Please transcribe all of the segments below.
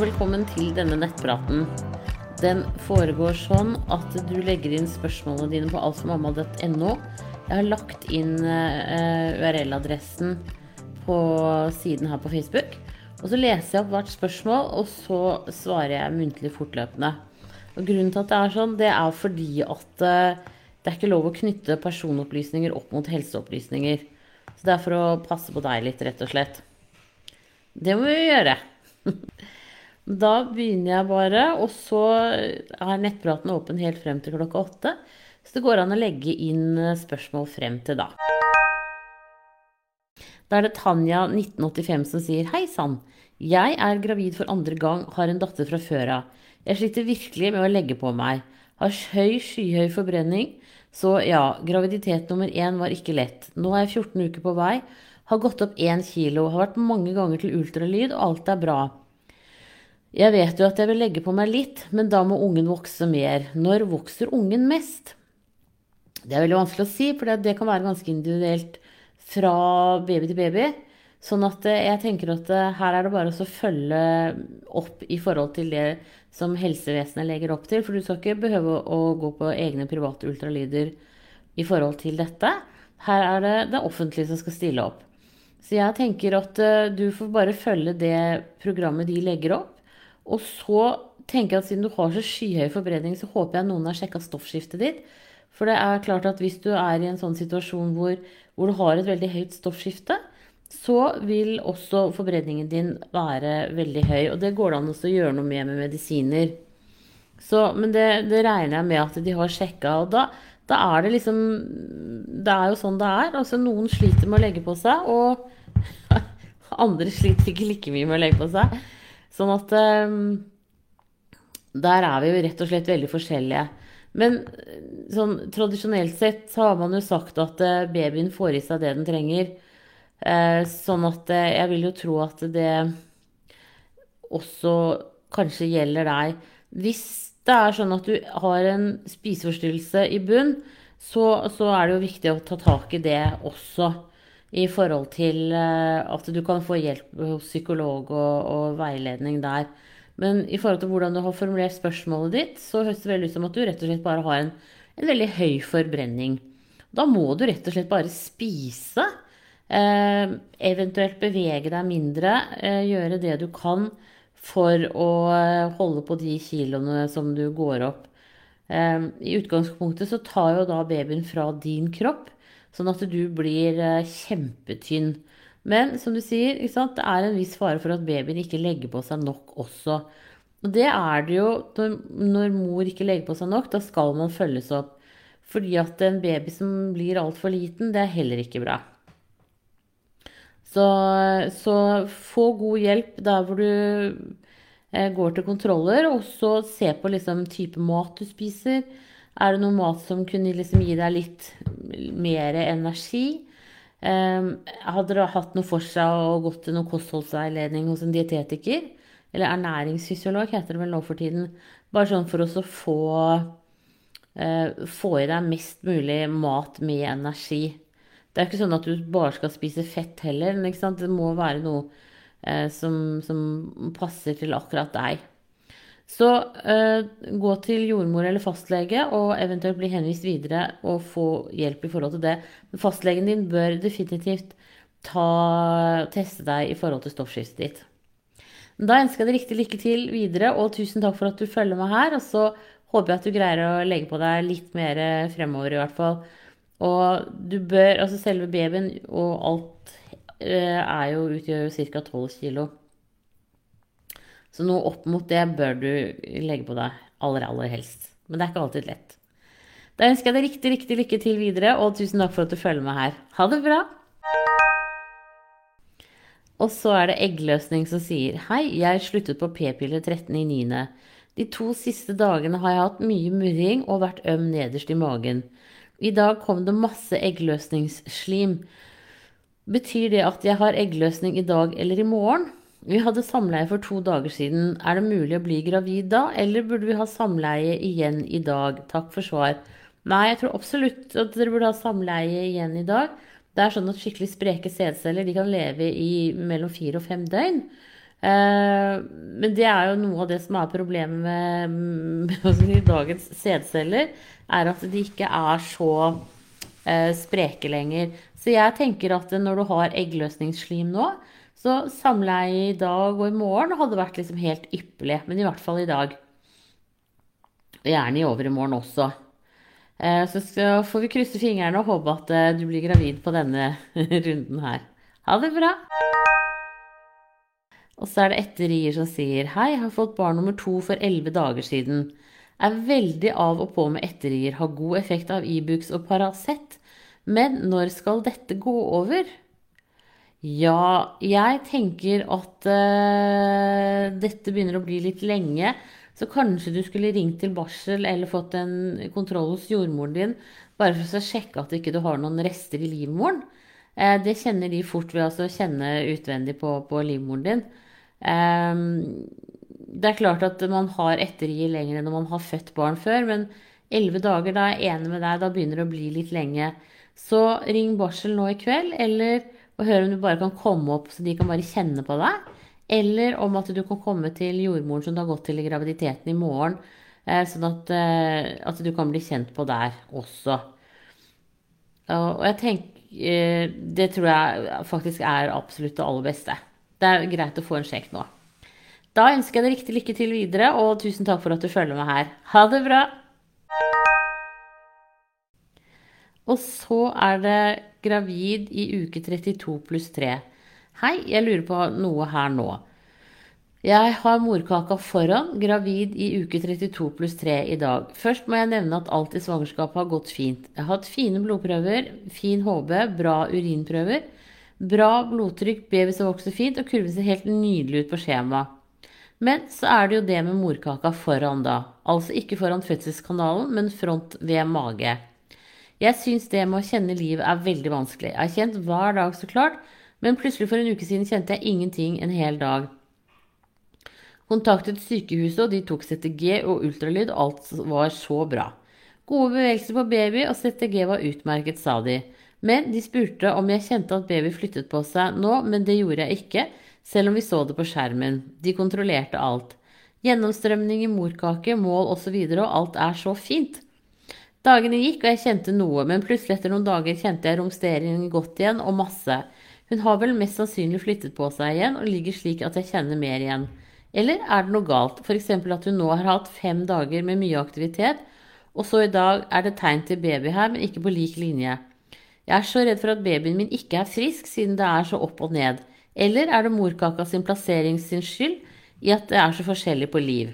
og velkommen til denne nettpraten. Den foregår sånn at du legger inn spørsmålene dine på altformamma.no. Jeg har lagt inn uh, URL-adressen på siden her på Facebook. Og så leser jeg opp hvert spørsmål, og så svarer jeg muntlig fortløpende. Og grunnen til at det er sånn, det er fordi at uh, det er ikke lov å knytte personopplysninger opp mot helseopplysninger. Så det er for å passe på deg litt, rett og slett. Det må vi gjøre. Da begynner jeg bare, og så er nettpraten åpen helt frem til klokka åtte. Så det går an å legge inn eh, spørsmål frem til da. Da er det Tanja 1985 som sier Hei sann. Jeg er gravid for andre gang, har en datter fra før av. Jeg sliter virkelig med å legge på meg. Har høy, skyhøy forbrenning. Så ja, graviditet nummer én var ikke lett. Nå er jeg 14 uker på vei. Har gått opp 1 kilo. Har vært mange ganger til ultralyd, og alt er bra. Jeg vet jo at jeg vil legge på meg litt, men da må ungen vokse mer. Når vokser ungen mest? Det er veldig vanskelig å si, for det kan være ganske individuelt fra baby til baby. Sånn at eh, jeg tenker at eh, her er det bare å følge opp i forhold til det som helsevesenet legger opp til. For du skal ikke behøve å gå på egne private ultralyder i forhold til dette. Her er det det offentlige som skal stille opp. Så jeg tenker at eh, du får bare følge det programmet de legger opp. Og så tenker jeg at siden du har så skyhøy forbrenning, så håper jeg noen har sjekka stoffskiftet ditt. For det er klart at hvis du er i en sånn situasjon hvor, hvor du har et veldig høyt stoffskifte, så vil også forbrenningen din være veldig høy. Og det går det an å gjøre noe med med medisiner. Så, men det, det, regner jeg med at de har sjekka. Og da, da, er det liksom Det er jo sånn det er. Altså noen sliter med å legge på seg, og andre sliter ikke like mye med å legge på seg. Sånn at um, Der er vi jo rett og slett veldig forskjellige. Men sånn tradisjonelt sett så har man jo sagt at uh, babyen får i seg det den trenger. Uh, sånn at uh, jeg vil jo tro at det også kanskje gjelder deg. Hvis det er sånn at du har en spiseforstyrrelse i bunn, så, så er det jo viktig å ta tak i det også i forhold til eh, at du kan få hjelp hos psykolog og, og, veiledning der. Men i forhold til hvordan du har formulert spørsmålet ditt, så høres det veldig ut som at du rett og slett bare har en, en veldig høy forbrenning. Da må du rett og slett bare spise. Eh, eventuelt bevege deg mindre. Eh, gjøre det du kan for å eh, holde på de kiloene som du går opp. Eh, I utgangspunktet så tar jo da babyen fra din kropp. Sånn at du blir eh, kjempetynn. Men som du sier, det er en viss fare for at babyen ikke legger på seg nok også. Og det er det jo når, når mor ikke legger på seg nok. Da skal man følges opp. Fordi at en baby som blir altfor liten, det er heller ikke bra. Så, så, få god hjelp der hvor du eh, går til kontroller, og så se på liksom type mat du spiser. Er det noe mat som kunne liksom gi deg litt mer energi? Um, hadde det hatt noe for seg å gå til noen kostholdsveiledning hos en dietetiker? Eller ernæringsfysiolog, heter det vel nå for tiden. Bare sånn for å få, uh, få i deg mest mulig mat med energi. Det er ikke sånn at du bare skal spise fett heller. Det må være noe uh, som, som passer til akkurat deg. Så eh, gå til jordmor eller fastlege og eventuelt bli henvist videre og få hjelp i forhold til det. Fastlegen din bør definitivt ta, teste deg i forhold til stoffskiftet ditt. Da ønsker jeg deg riktig lykke til videre, og tusen takk for at du følger meg her. Og så håper jeg at du greier å legge på deg litt mer fremover, i hvert fall. Og du bør Altså selve babyen og alt eh, er jo utgjør ca. 12 kilo. Så noe opp mot det bør du legge på deg aller, aller helst. Men det er ikke alltid lett. Da ønsker jeg deg riktig, riktig lykke til videre, og tusen takk for at du følger med her. Ha det bra! Og så er det eggløsning som sier Hei, jeg sluttet på p-piller 13.9. De to siste dagene har jeg hatt mye murring og vært øm nederst i magen. I dag kom det masse eggløsningsslim. Betyr det at jeg har eggløsning i dag eller i morgen? Vi hadde samleie for to dager siden. Er det mulig å bli gravid da, eller burde vi ha samleie igjen i dag? Takk for svar. Nei, jeg tror absolutt at dere burde ha samleie igjen i dag. Det er sånn at skikkelig spreke sædceller kan leve i mellom fire og fem døgn. Eh, men det er jo noe av det som er problemet med, med dagens sædceller, er at de ikke er så eh, spreke lenger. Så jeg tenker at når du har eggløsningsslim nå, så samleie i dag og i morgen hadde vært liksom helt ypperlig. Men i hvert fall i dag. Gjerne i overmorgen også. Eh, så får vi krysse fingrene og håpe at du blir gravid på denne runden her. Ha det bra! Og så er det etterier som sier Hei, har fått barn nummer to for elleve dager siden. Er veldig av og på med etterier. Har god effekt av Ibux og Paracet. Men når skal dette gå over? Ja, jeg tenker at uh, dette begynner å bli litt lenge. Så kanskje du skulle ringt til barsel eller fått en kontroll hos jordmoren din bare for å sjekke at du ikke har noen rester i livmoren. Uh, det kjenner de fort ved å kjenne utvendig på, på livmoren din. Ehm, det er klart at man har ettergi lenger enn når man har født barn før, men elleve dager, da er jeg enig med deg, da begynner det å bli litt lenge. Så ring barsel nå i kveld, eller og hør om du bare kan komme opp så de kan bare kjenne på deg. Eller om at du kan komme til jordmoren som du har gått til i graviditeten i morgen. Eh, sånn at, eh, at du kan bli kjent på der også. Og jeg tenker eh, Det tror jeg faktisk er absolutt det aller beste. Det er greit å få en sjekk nå. Da ønsker jeg deg riktig lykke til videre, og tusen takk for at du følger med her. Ha det bra! Og så er det gravid i uke 32 pluss 3. Hei, jeg lurer på noe her nå. Jeg har morkaka foran, gravid i uke 32 pluss 3 i dag. Først må jeg nevne at alt i svangerskapet har gått fint. Jeg har hatt fine blodprøver, fin HB, bra urinprøver. Bra blodtrykk, baby som vokser fint, og kurven ser helt nydelig ut på skjemaet. Men så er det jo det med morkaka foran, da. Altså ikke foran fødselskanalen, men front ved mage. Jeg syns det med å kjenne livet er veldig vanskelig. Jeg har kjent hver dag, så klart, men plutselig for en uke siden kjente jeg ingenting en hel dag. Kontaktet sykehuset, og de tok CTG og ultralyd, alt var så bra. Gode bevegelser på baby, og CTG var utmerket, sa de. Men de spurte om jeg kjente at baby flyttet på seg nå, men det gjorde jeg ikke, selv om vi så det på skjermen. De kontrollerte alt. Gjennomstrømning i morkake, mål osv., og, så og alt er så fint. Dagene gikk, og jeg kjente noe, men plutselig etter noen dager kjente jeg romsteringen godt igjen, og masse. Hun har vel mest sannsynlig flyttet på seg igjen, og ligger slik at jeg kjenner mer igjen. Eller er det noe galt, f.eks. at hun nå har hatt fem dager med mye aktivitet, og så i dag er det tegn til baby her, men ikke på lik linje. Jeg er så redd for at babyen min ikke er frisk, siden det er så opp og ned. Eller er det morkaka sin plassering sin skyld i at det er så forskjellig på liv?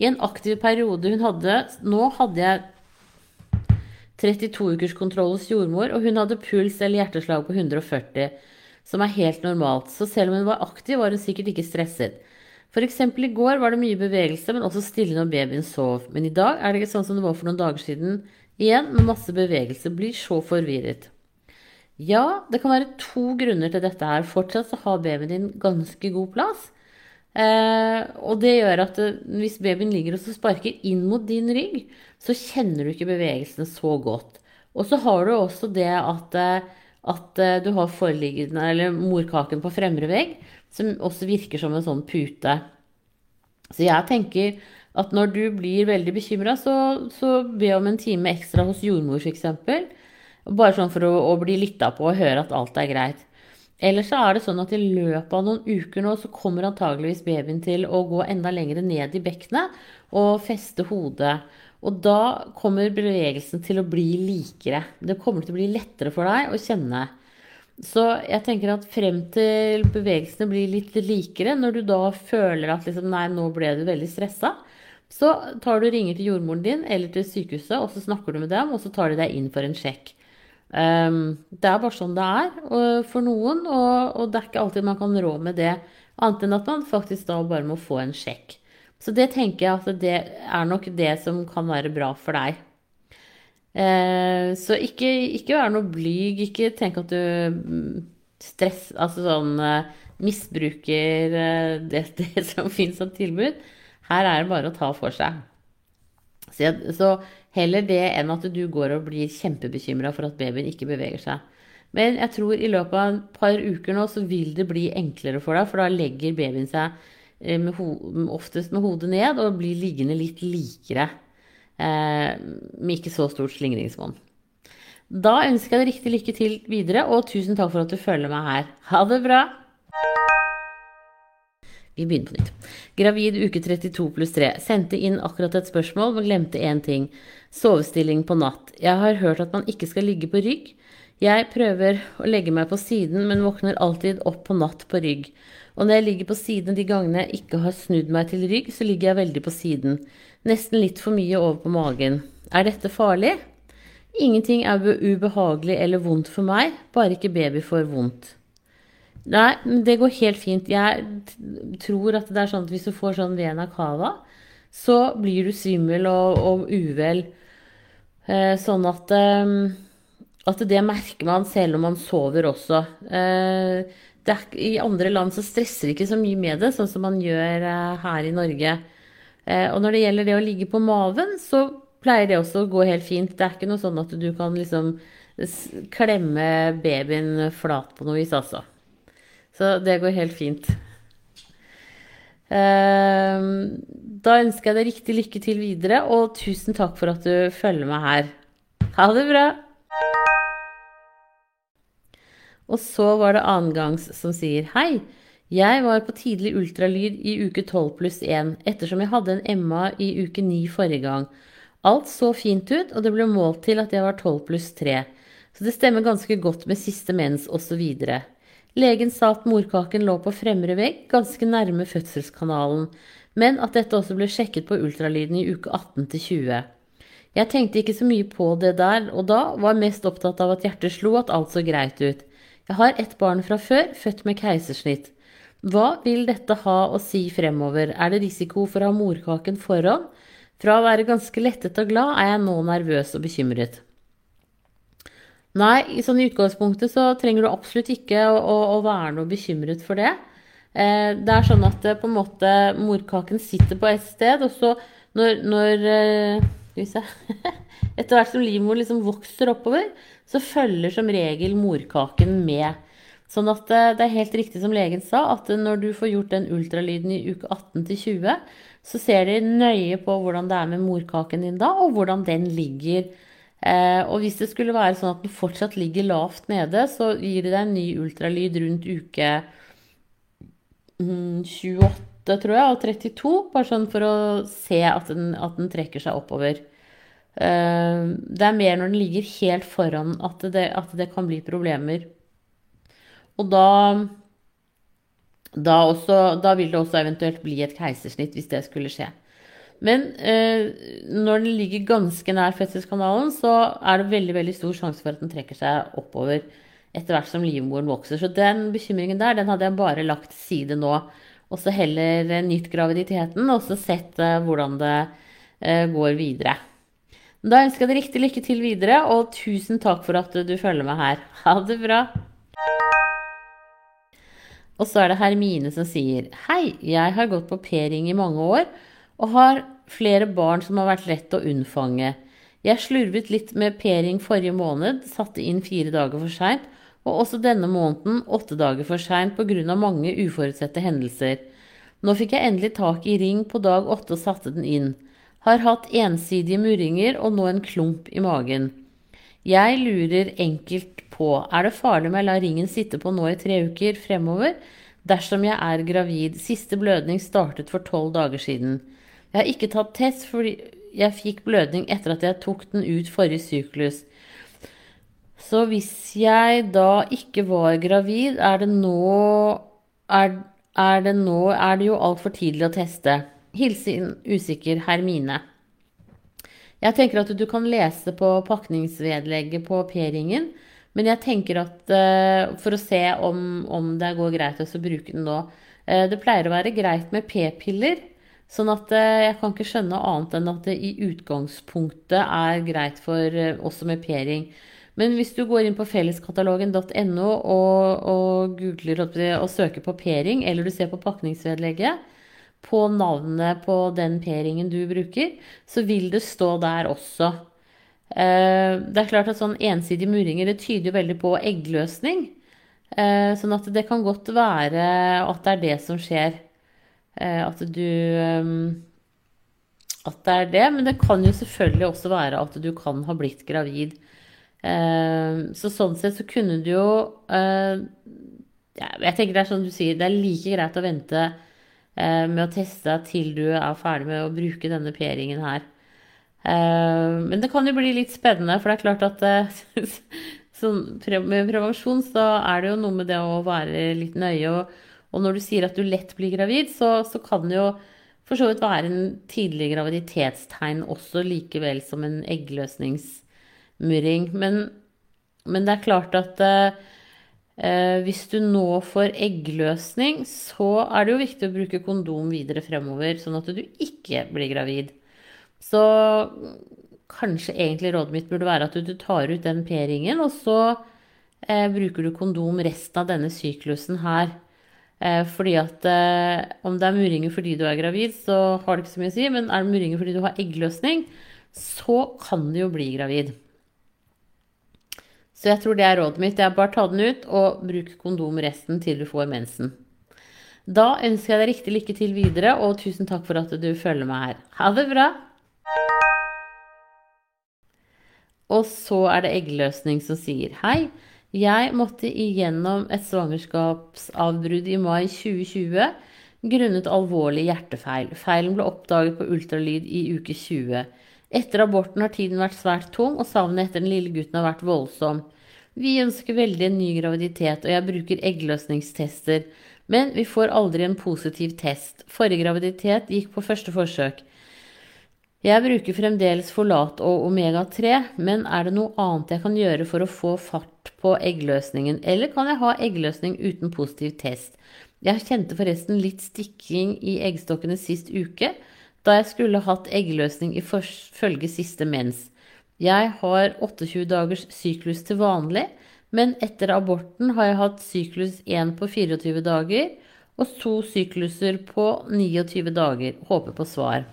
I en aktiv periode hun hadde Nå hadde jeg 32 ukers kontroll hos jordmor, og hun hadde puls eller hjerteslag på 140, som er helt normalt. Så selv om hun var aktiv, var hun sikkert ikke stresset. F.eks. i går var det mye bevegelse, men også stille når babyen sov. Men i dag er det ikke sånn som det var for noen dager siden. Igjen med masse bevegelse. Blir så forvirret. Ja, det kan være to grunner til dette her. Fortsatt så har babyen din ganske god plass. Eh, og det gjør at eh, hvis babyen ligger og sparker inn mot din rygg, så kjenner du ikke bevegelsene så godt. Og så har du også det at, eh, at eh, du har foreliggende, eller morkaken på fremre vegg, som også virker som en sånn pute. Så jeg tenker at når du blir veldig bekymra, så, så be om en time ekstra hos jordmor f.eks. Bare sånn for å, å bli lytta på og høre at alt er greit. Eller så er det sånn at i løpet av noen uker nå så kommer antageligvis babyen til å gå enda lenger ned i bekkenet og feste hodet. Og da kommer bevegelsen til å bli likere. Det kommer til å bli lettere for deg å kjenne. Så jeg tenker at frem til bevegelsene blir litt likere, når du da føler at liksom, nei, nå ble du veldig stressa, så tar du ringer til jordmoren din eller til sykehuset, og så snakker du med dem, og så tar de deg inn for en sjekk. Um, det er bare sånn det er for noen, og, og, det er ikke alltid man kan rå med det, annet enn at man faktisk da bare må få en sjekk. Så det tenker jeg at det er nok det som kan være bra for deg. Uh, så ikke, ikke vær noe blyg, ikke tenk at du mm, stress, altså sånn uh, misbruker uh, det, det som finnes av tilbud. Her er det bare å ta for seg. Så, jeg, så Heller det enn at du går og blir kjempebekymra for at babyen ikke beveger seg. Men jeg tror i løpet av et par uker nå så vil det bli enklere for deg, for da legger babyen seg eh, med oftest med hodet ned og blir liggende litt likere. Eh, med ikke så stort slingringsmonn. Da ønsker jeg deg riktig lykke til videre, og tusen takk for at du følger meg her. Ha det bra! Vi begynner på nytt. Gravid uke 32 pluss 3. Sendte inn akkurat et spørsmål, men glemte én ting. Sovestilling på natt. Jeg har hørt at man ikke skal ligge på rygg. Jeg prøver å legge meg på siden, men våkner alltid opp på natt på rygg. Og når jeg ligger på siden de gangene jeg ikke har snudd meg til rygg, så ligger jeg veldig på siden. Nesten litt for mye over på magen. Er dette farlig? Ingenting er ubehagelig eller vondt for meg, bare ikke baby får vondt. Nei, det går helt fint. Jeg tror at det er sånn at hvis du får sånn vena cava, så blir du svimmel og, og uvel. Eh, sånn at, eh, at det merker man selv om man sover også. Eh, er, I andre land så stresser de ikke så mye med det, sånn som man gjør eh, her i Norge. Eh, og når det gjelder det å ligge på maven, så pleier det også å gå helt fint. Det er ikke noe sånn at du kan liksom klemme babyen flat på noe vis, altså. Så det går helt fint. Ehm, da ønsker jeg deg riktig lykke til videre, og tusen takk for at du følger meg her. Ha det bra! Og så var det annengangs som sier hei. Jeg var på tidlig ultralyd i uke 12 pluss 1, ettersom jeg hadde en Emma i uke 9 forrige gang. Alt så fint ut, og det ble målt til at jeg var 12 pluss 3. Så det stemmer ganske godt med siste mens osv. Legen sa at morkaken lå på fremre vegg, ganske nærme fødselskanalen, men at dette også ble sjekket på ultralyden i uke 18 til 20. Jeg tenkte ikke så mye på det der og da, var mest opptatt av at hjertet slo, at alt så greit ut. Jeg har ett barn fra før, født med keisersnitt. Hva vil dette ha å si fremover, er det risiko for å ha morkaken foran? Fra å være ganske lettet og glad er jeg nå nervøs og bekymret. Nei, i sånn utgangspunktet så trenger du absolutt ikke å, å, å være noe bekymret for det. Eh, det er sånn at eh, på en måte morkaken sitter på et sted, og så når, når eh, Etter hvert som livmor liksom vokser oppover, så følger som regel morkaken med. Sånn at eh, det er helt riktig som legen sa, at når du får gjort den ultralyden i uke 18 til 20, så ser de nøye på hvordan det er med morkaken din da, og hvordan den ligger og hvis det skulle være sånn at den fortsatt ligger lavt nede, så gir det deg en ny ultralyd rundt uke 28, mm, tror jeg, og 32. Bare sånn for å se at den, at den trekker seg oppover. Eh, det er mer når den ligger helt foran at det, at det kan bli problemer. Og da da, også, da, vil det også eventuelt bli et keisersnitt hvis det skulle skje. Men eh, når den ligger ganske nær fødselskanalen, så er det veldig veldig stor sjanse for at den trekker seg oppover etter hvert som livmoren vokser. Så den bekymringen der, den hadde jeg bare lagt til side nå. Og så heller nytt graviditeten, og så sett eh, hvordan det eh, går videre. Da ønsker jeg deg riktig lykke til videre, og tusen takk for at du følger meg her. Ha det bra! Og så er det Hermine som sier Hei, jeg har gått på P-ring i mange år og har flere barn som har vært lett å unnfange. Jeg slurvet litt med p-ring forrige måned, satte inn fire dager for seint, og også denne måneden åtte dager for seint pga. mange uforutsette hendelser. Nå fikk jeg endelig tak i ring på dag åtte og satte den inn. Har hatt ensidige murringer og nå en klump i magen. Jeg lurer enkelt på, er det farlig om jeg lar ringen sitte på nå i tre uker fremover dersom jeg er gravid? Siste blødning startet for tolv dager siden. Jeg har ikke tatt test fordi jeg fikk blødning etter at jeg tok den ut forrige syklus. Så hvis jeg da ikke var gravid, er det nå er, er det nå er det jo altfor tidlig å teste. Hilsen usikker Hermine. Jeg tenker at du kan lese på pakningsvedlegget på P-ringen. Men jeg tenker at uh, for å se om, om, det går greit å bruke den nå uh, Det pleier å være greit med p-piller. Sånn at eh, jeg kan ikke skjønne annet enn at det i utgangspunktet er greit for oss som med p-ring. Men hvis du går inn på felleskatalogen.no og, og, googler og søker på p-ring, eller du ser på pakningsvedlegget på navnet på den p-ringen du bruker, så vil det stå der også. Eh, det er klart at sånn ensidige murringer det tyder jo veldig på eggløsning. Eh, sånn at det kan godt være at det er det som skjer. Eh, at du At det er det. Men det kan jo selvfølgelig også være at du kan ha blitt gravid. Så sånn sett så kunne du jo Jeg tenker det er sånn du sier, det er like greit å vente med å teste til du er ferdig med å bruke denne p-ringen her. Eh, men det kan jo bli litt spennende, for det er klart at eh, med prevensjon så er det jo noe med det å være litt nøye. Og, og når du sier at du lett blir gravid, så, så, kan det jo for så vidt være en tidlig graviditetstegn også, likevel som en eggløsningsmurring. Men, men det er klart at eh, hvis du nå får eggløsning, så er det jo viktig å bruke kondom videre fremover, sånn at du ikke blir gravid. Så kanskje egentlig rådet mitt burde være at du, du tar ut den p-ringen, og så eh, bruker du kondom resten av denne syklusen her. Eh, fordi at eh, om det er murringer fordi du er gravid, så har det ikke så mye å si. Men er det murringer fordi du har eggløsning, så kan du jo bli gravid. Så jeg tror det er rådet mitt. Det er bare ta den ut og bruk kondom resten til du får mensen. Da ønsker jeg deg riktig lykke til videre, og tusen takk for at du følger meg her. Ha det bra! Og så er det eggløsning som sier hei. Jeg måtte igjennom et svangerskapsavbrudd i mai 2020 grunnet alvorlig hjertefeil. Feilen ble oppdaget på ultralyd i uke 20. Etter aborten har tiden vært svært tung, og savnet etter den lille gutten har vært voldsom. Vi ønsker veldig en ny graviditet, og jeg bruker eggløsningstester. Men vi får aldri en positiv test. Forrige graviditet gikk på første forsøk. Jeg bruker fremdeles Folat og Omega-3, men er det noe annet jeg kan gjøre for å få fart på eggløsningen, eller kan jeg ha eggløsning uten positiv test? Jeg kjente forresten litt stikking i eggstokkene sist uke, da jeg skulle hatt eggløsning i følge siste mens. Jeg har 28 dagers syklus til vanlig, men etter aborten har jeg hatt syklus 1 på 24 dager og to sykluser på 29 dager. Håper på svar.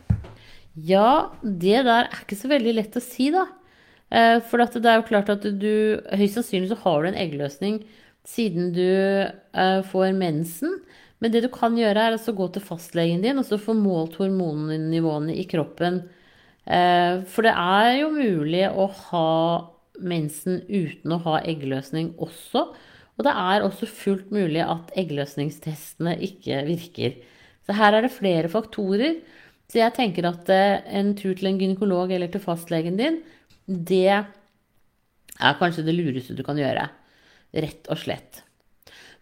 Ja, det der er ikke så veldig lett å si, da. Eh, for det er jo klart at du Høyst sannsynlig så har du en eggløsning siden du eh, får mensen. Men det du kan gjøre, er å gå til fastlegen din og så få målt hormonnivåene i kroppen. Eh, for det er jo mulig å ha mensen uten å ha eggløsning også. Og det er også fullt mulig at eggløsningstestene ikke virker. Så her er det flere faktorer. Så jeg tenker at eh, en tur til en gynekolog eller til fastlegen din, det er kanskje det lureste du kan gjøre. Rett og slett.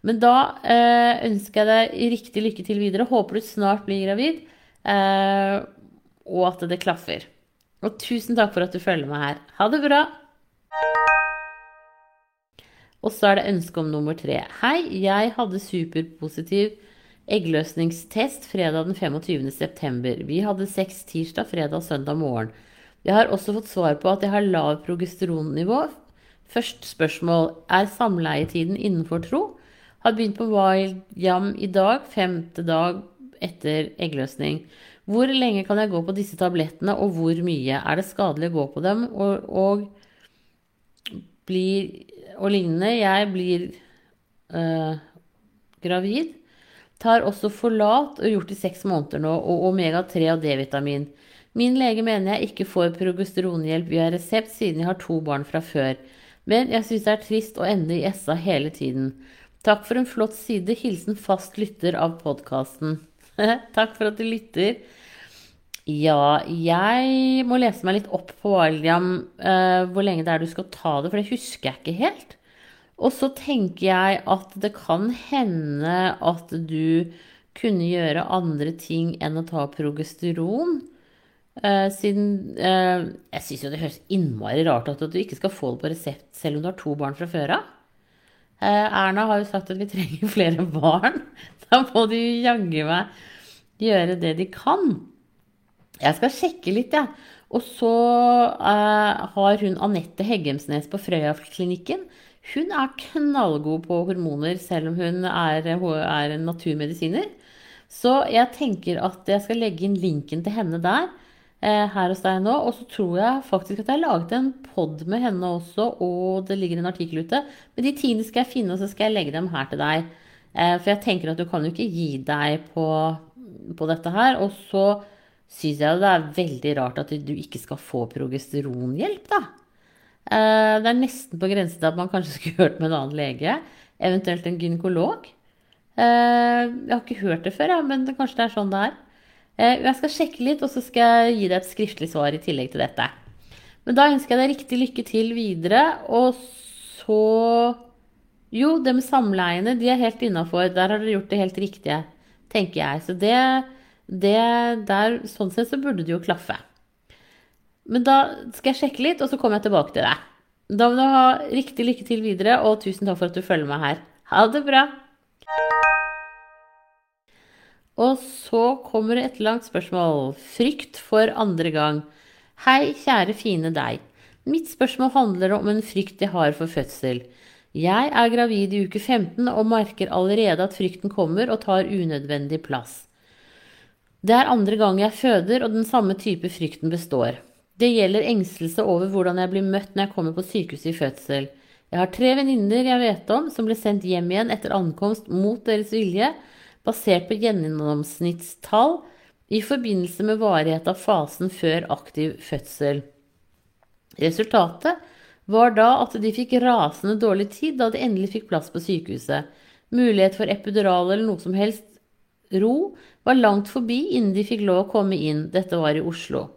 Men da eh, ønsker jeg deg riktig lykke til videre. Håper du snart blir gravid, eh, og at det klaffer. Og tusen takk for at du følger meg her. Ha det bra! Og så er det ønske om nummer tre. Hei, jeg hadde superpositiv eggløsningstest fredag den 25. september. Vi hadde sex tirsdag, fredag og søndag morgen. Jeg har også fått svar på at jeg har lav progesteronnivå. Først spørsmål er samleietiden innenfor tro. Har begynt på Wild Jam i dag, femte dag etter eggløsning. Hvor lenge kan jeg gå på disse tablettene, og hvor mye? Er det skadelig å gå på dem? Og, og, blir, og lignende. Jeg blir øh, gravid. Tar også Forlat og gjort i seks måneder nå, og omega-3 og D-vitamin. Min lege mener jeg ikke får progesteronhjelp via resept siden jeg har to barn fra før. Men jeg syns det er trist å ende i SA hele tiden. Takk for en flott side. Hilsen fast lytter av podkasten. Takk for at du lytter. Ja, jeg må lese meg litt opp på William uh, hvor lenge det er du skal ta det, for det husker jeg ikke helt. Og så tenker jeg at det kan hende at du kunne gjøre andre ting enn å ta progesteron. Uh, siden uh, Jeg syns jo det høres innmari rart ut at du ikke skal få det på resept selv om du har to barn fra før av. Uh, Erna har jo sagt at vi trenger flere barn. Da må de jaggu meg gjøre det de kan. Jeg skal sjekke litt, jeg. Ja. Og så har hun Anette Heggemsnes på Frøya-klinikken hun er knallgod på hormoner, selv om hun er, er naturmedisiner. Så jeg tenker at jeg skal legge inn linken til henne der. eh, her hos deg nå. Og så tror jeg faktisk at jeg har laget en pod med henne også, og det ligger en artikkel ute. Men de tingene skal jeg finne, og så skal jeg legge dem her til deg. Eh, for jeg tenker at du kan jo ikke gi deg på, på dette her. Og så syns jeg det er veldig rart at du ikke skal få progesteronhjelp, da. Eh, det er nesten på grensen til at man kanskje skulle hørt med en annen lege, eventuelt en gynekolog. Eh, jeg har ikke hørt det før, men kanskje det er sånn det er. Eh, jeg skal sjekke litt, og så skal jeg gi deg et skriftlig svar i tillegg til dette. Men da ønsker jeg deg riktig lykke til videre. Og så Jo, det med samleiene, de er helt innafor. Der har dere gjort det helt riktige, tenker jeg. Så det, det der Sånn sett så burde det jo klaffe. Men da skal jeg sjekke litt, og så kommer jeg tilbake til deg. Da må du ha riktig lykke til videre, og tusen takk for at du følger meg her. Ha det bra! Og så kommer det et langt spørsmål. Frykt for andre gang. Hei, kjære fine deg. Mitt spørsmål handler om en frykt jeg har for fødsel. Jeg er gravid i uke 15 og merker allerede at frykten kommer og tar unødvendig plass. Det er andre gang jeg føder, og den samme type frykten består. Det gjelder engstelse over hvordan jeg blir møtt når jeg kommer på sykehuset i fødsel. Jeg har tre venninner jeg vet om som ble sendt hjem igjen etter ankomst mot deres vilje, basert på gjennomsnittstall i forbindelse med varighet av fasen før aktiv fødsel. Resultatet var da at de fikk rasende dårlig tid da de endelig fikk plass på sykehuset. Mulighet for epidural eller noe som helst ro var langt forbi innen de fikk lov å komme inn. Dette var i Oslo.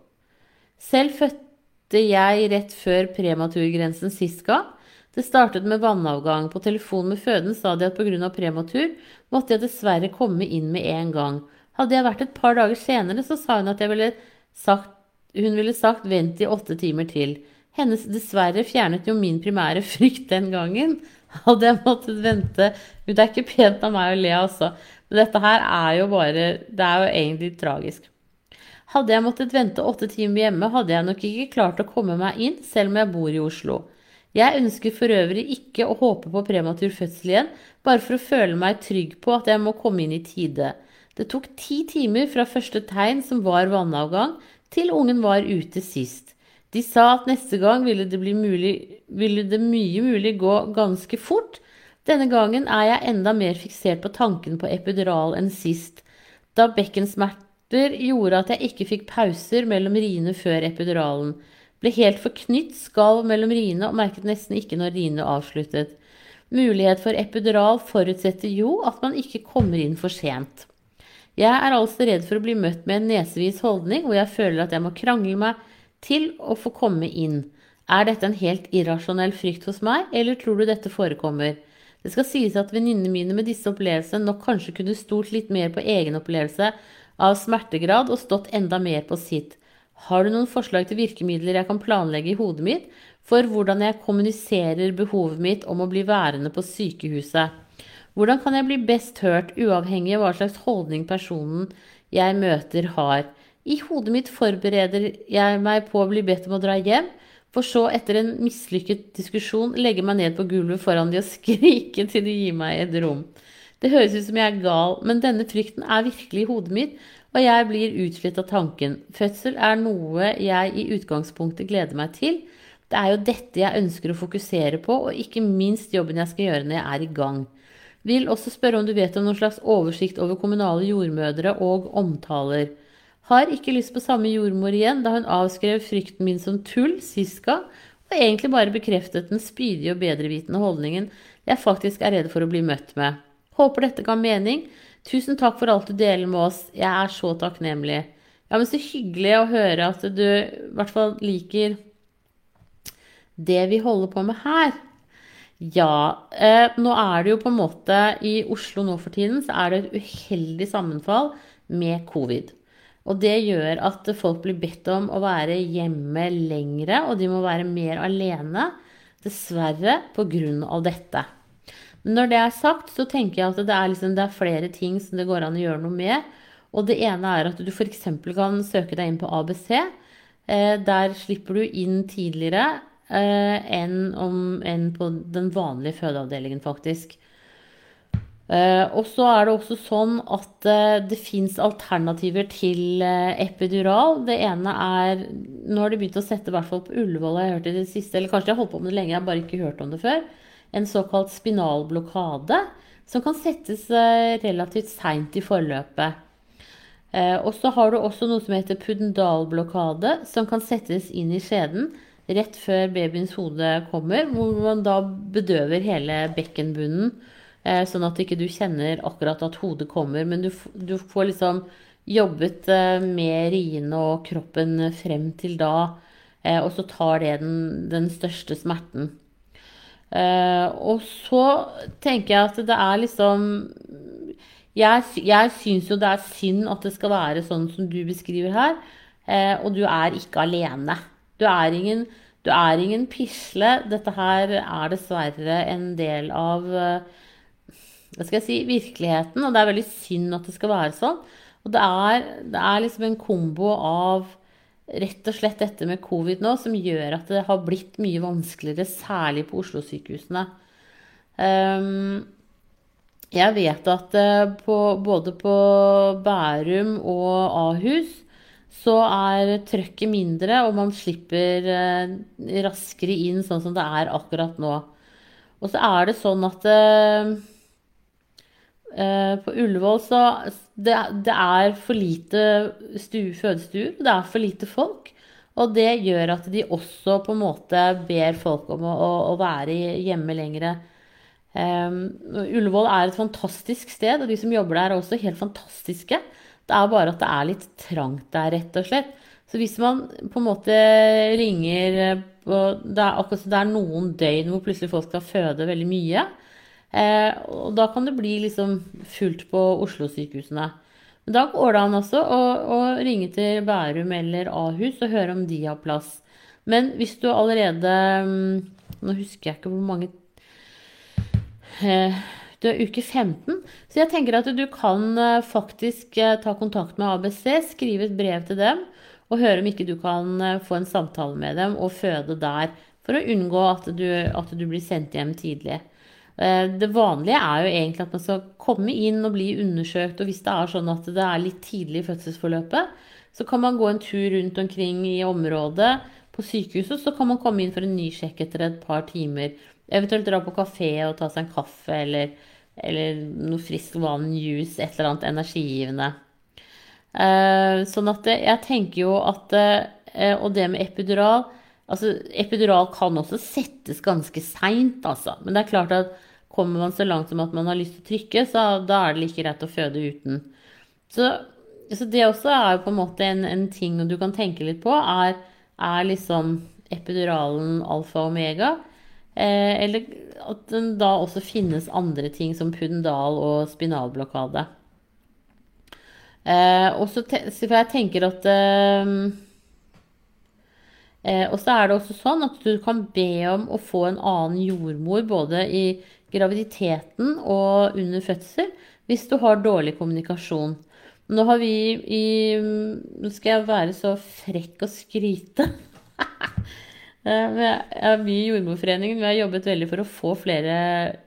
Selv fødte jeg rett før prematurgrensen sist gang. Det startet med vannavgang. På telefon med føden sa de at pga. prematur måtte jeg dessverre komme inn med en gang. Hadde jeg vært et par dager senere, så sa hun at ville sagt, hun ville sagt vent i åtte timer til. Hennes dessverre fjernet jo min primære frykt den gangen. Hadde jeg måttet vente Det er ikke pent av meg å le, altså. Men dette her er jo bare Det er jo egentlig tragisk. Hadde jeg måttet vente åtte timer hjemme, hadde jeg nok ikke klart å komme meg inn, selv om jeg bor i Oslo. Jeg ønsker for øvrig ikke å håpe på prematur fødsel igjen, bare for å føle meg trygg på at jeg må komme inn i tide. Det tok ti timer fra første tegn, som var vannavgang, til ungen var ute sist. De sa at neste gang ville det, mulig, ville det mye mulig gå ganske fort. Denne gangen er jeg enda mer fiksert på tanken på epidural enn sist, da bekkensmerter gjorde at jeg ikke fikk pauser mellom riene før epiduralen. Ble helt forknytt, skalv mellom riene og merket nesten ikke når riene avsluttet. Mulighet for epidural forutsetter jo at man ikke kommer inn for sent. Jeg er altså redd for å bli møtt med en nesevis holdning hvor jeg føler at jeg må krangle meg til å få komme inn. Er dette en helt irrasjonell frykt hos meg, eller tror du dette forekommer? Det skal sies at venninnene mine med disse opplevelsene nok kanskje kunne stolt litt mer på egen opplevelse av smertegrad og stått enda mer på sitt. Har du noen forslag til virkemidler jeg kan planlegge i hodet mitt for hvordan jeg kommuniserer behovet mitt om å bli værende på sykehuset? Hvordan kan jeg bli best hørt, uavhengig av hva slags holdning personen jeg møter, har? I hodet mitt forbereder jeg meg på å bli bedt om å dra hjem, for så, etter en mislykket diskusjon, legge meg ned på gulvet foran de og skrike til de gir meg et rom. Det høres ut som jeg er gal, men denne frykten er virkelig i hodet mitt, og jeg blir utslitt av tanken. Fødsel er noe jeg i utgangspunktet gleder meg til. Det er jo dette jeg ønsker å fokusere på, og ikke minst jobben jeg skal gjøre når jeg er i gang. Vil også spørre om du vet om noen slags oversikt over kommunale jordmødre og omtaler. Har ikke lyst på samme jordmor igjen, da hun avskrev frykten min som tull sist gang, og egentlig bare bekreftet den spydige og bedrevitende holdningen jeg faktisk er redd for å bli møtt med. Håper dette ga mening. Tusen takk for alt du deler med oss. Jeg er så takknemlig. Ja, men så hyggelig å høre at du i hvert fall liker det vi holder på med her. Ja, eh, nå er det jo på en måte I Oslo nå for tiden så er det et uheldig sammenfall med covid. Og det gjør at folk blir bedt om å være hjemme lengre, og de må være mer alene. Dessverre pga. dette. Når det er sagt, så tenker jeg at det er, liksom, det er, flere ting som det går an å gjøre noe med. Og det ene er at du f.eks. kan søke deg inn på ABC. Eh, der slipper du inn tidligere eh, enn, om, enn, på den vanlige fødeavdelingen, faktisk. Eh, og så er det også sånn at det fins alternativer til epidural. Det ene er Nå har de begynt å sette, i hvert fall på Ullevål, har jeg hørt i det siste, eller kanskje de har holdt på med det lenge, jeg har bare ikke hørt om det før, en såkalt spinalblokade. Som kan settes relativt seint i forløpet. Og så har du også noe som heter pudendalblokade, som kan settes inn i skjeden rett før babyens hode kommer, hvor man da bedøver hele bekkenbunnen Eh, sånn at ikke du kjenner akkurat at hodet kommer, men du, du får liksom jobbet eh, med riene og kroppen frem til da, eh, og så tar det den, den største smerten. Og så tenker jeg at det er liksom Jeg, jeg syns jo det er synd at det skal være sånn som du beskriver her, og du er ikke alene. Du er ingen, du er ingen pisle. Dette her er dessverre en del av hva skal jeg si, virkeligheten. Og det er veldig synd at det skal være sånn. Og det er, det er liksom en kombo av rett og slett dette med covid nå som gjør at det har blitt mye vanskeligere, særlig på Oslo-sykehusene. Um, jeg vet at uh, på, både på Bærum og Ahus så er trøkket mindre, og man slipper uh, raskere inn sånn som det er akkurat nå. Og så er det sånn at Eh, på Ullevål så det, det er for lite stue, fødestuer, det er for lite folk. Og det gjør at de også på en måte ber folk om å, å være hjemme lengre. Um, Ullevål er et fantastisk sted, og de som jobber der, er også helt fantastiske. Det er bare at det er litt trangt der, rett og slett. Så hvis man på en måte ringer det er, akkurat, det er noen døgn hvor plutselig folk skal føde veldig mye, Eh, og da kan det bli liksom fullt på Oslo-sykehusene. Men da går det an også å, å, ringe til Bærum eller Ahus og høre om de har plass. Men hvis du allerede mm, Nå husker jeg ikke hvor mange eh, Du er uke 15. Så jeg tenker at du kan eh, faktisk eh, ta kontakt med ABC, skrive et brev til dem og høre om ikke du kan eh, få en samtale med dem og føde der. For å unngå at du, at du blir sendt hjem tidlig. Eh, det vanlige er jo egentlig at man skal komme inn og bli undersøkt. Og hvis det er sånn at det er litt tidlig i fødselsforløpet, så kan man gå en tur rundt omkring i området på sykehuset. Så kan man komme inn for en ny sjekk etter et par timer. Eventuelt dra på kafé og ta seg en kaffe eller, eller noe frisk vann, juice, et eller annet energigivende. Eh, sånn at jeg tenker jo at eh, Og det med epidural Altså, epidural kan også settes ganske seint, altså. Men det er klart at kommer man så langt som at man har lyst til å trykke, så da er det like greit å føde uten. Så, så det også er jo på en måte en, en, ting du kan tenke litt på. Er, er liksom epiduralen alfa og omega? Eh, eller at det da også finnes andre ting som pudendal og spinalblokade. Eh, og så for jeg tenker at Eh, og så er det også sånn at du kan be om å få en annen jordmor både i graviditeten og under fødsel hvis du har dårlig kommunikasjon. Nå har vi i Nå skal jeg være så frekk og skryte. Eh, vi i Jordmorforeningen vi har jobbet veldig for å få flere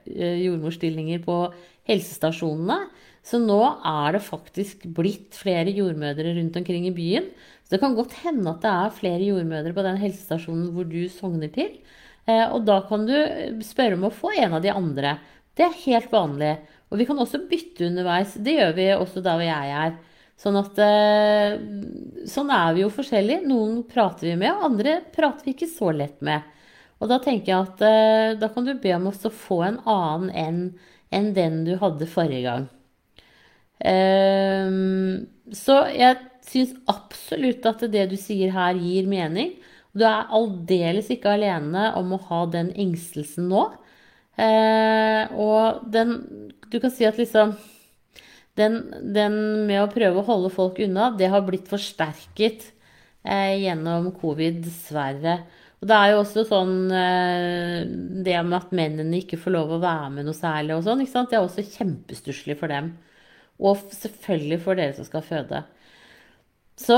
eh, jordmorstillinger på helsestasjonene. Så nå er det faktisk blitt flere jordmødre rundt omkring i byen. Så det kan godt hende at det er flere jordmødre på den helsestasjonen hvor du sogner til. Eh, og da kan du spørre om å få en av de andre. Det er helt vanlig. Og vi kan også bytte underveis. Det gjør vi også der hvor jeg er. Sånn at eh, Sånn er vi jo forskjellige. Noen prater vi med, og andre prater vi ikke så lett med. Og da tenker jeg at eh, da kan du be om å få en annen enn en den du hadde forrige gang. Um, så jeg syns absolutt at det du sier her, gir mening. Du er aldeles ikke alene om å ha den engstelsen nå. Uh, og den Du kan si at liksom den, den, med å prøve å holde folk unna, det har blitt forsterket uh, gjennom covid, dessverre. Og det er jo også sånn uh, Det med at mennene ikke får lov å være med noe særlig og sånn, det er også kjempestusslig for dem. Og selvfølgelig for dere som skal føde. Så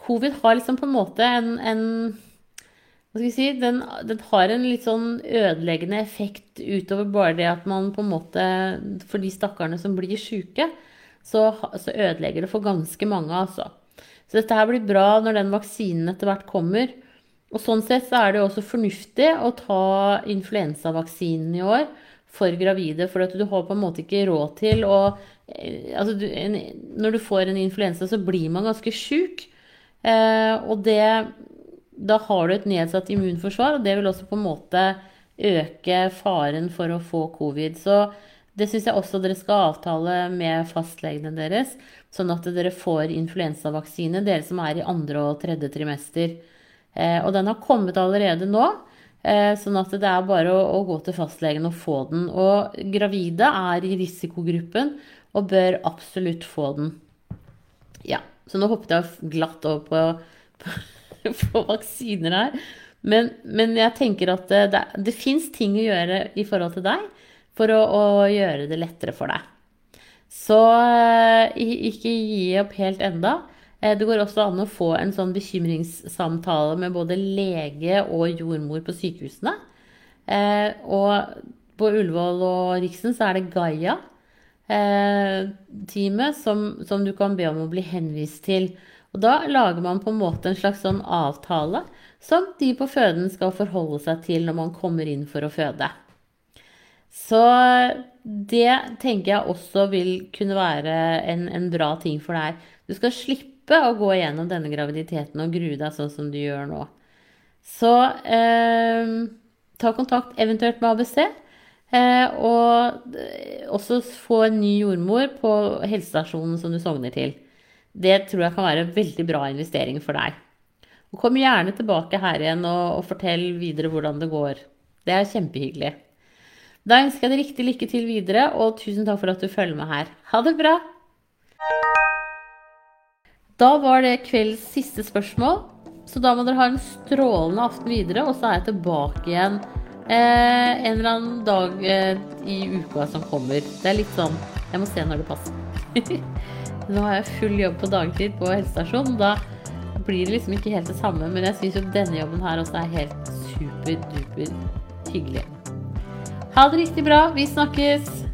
covid har liksom på en måte en, en hva skal vi si, den, den, har en litt sånn ødeleggende effekt utover bare det at man på en måte For de stakkarene som blir sjuke, så, så, ødelegger det for ganske mange, altså. Så dette her blir bra når den vaksinen etter hvert kommer. Og sånn sett så er det jo også fornuftig å ta influensavaksinen i år for gravide, for at du har på en måte ikke råd til å Altså, du, en, når du får en influensa, så blir man ganske sjuk. Eh, og det da har du et nedsatt immunforsvar, og det vil også på en måte øke faren for å få covid. Så det syns jeg også dere skal avtale med fastlegene deres, sånn at dere får influensavaksine, dere som er i andre og tredje trimester. Eh, og den har kommet allerede nå, eh, sånn at det er bare å, å gå til fastlegen og få den. Og gravide er i risikogruppen og bør absolutt få den. Ja, så nå hoppet jeg glatt over på, på på vaksiner her. Men, men, jeg tenker at det, det, det fins ting å gjøre i forhold til deg for å, å gjøre det lettere for deg. Så eh, ikke gi opp helt enda. Eh, det går også an å få en sånn bekymringssamtale med både lege og jordmor på sykehusene. Eh, og på Ullevål og Riksen så er det Gaia teamet som, som du kan be om å bli henvist til. Og da lager man på en måte en slags sånn avtale som de på føden skal forholde seg til når man kommer inn for å føde. Så det tenker jeg også vil kunne være en, en bra ting for deg. Du skal slippe å gå igjennom denne graviditeten og grue deg sånn som du gjør nå. Så eh, ta kontakt eventuelt med ABC. Eh, og også få en ny jordmor på helsestasjonen som du sogner til. Det tror jeg kan være en veldig bra investering for deg. Og kom gjerne tilbake her igjen og, og fortell videre hvordan det går. Det er kjempehyggelig. Da ønsker jeg deg riktig lykke til videre, og tusen takk for at du følger med her. Ha det bra! Da var det kveldens siste spørsmål, så da må dere ha en strålende aften videre, og så er jeg tilbake igjen eh, en eller annen dag eh, i uka som kommer. Det er litt sånn Jeg må se når det passer. Nå har jeg full jobb på dagtid på helsestasjonen. Da blir det liksom ikke helt det samme. Men jeg syns jo denne jobben her også er helt superduper hyggelig. Ha det riktig bra. Vi snakkes!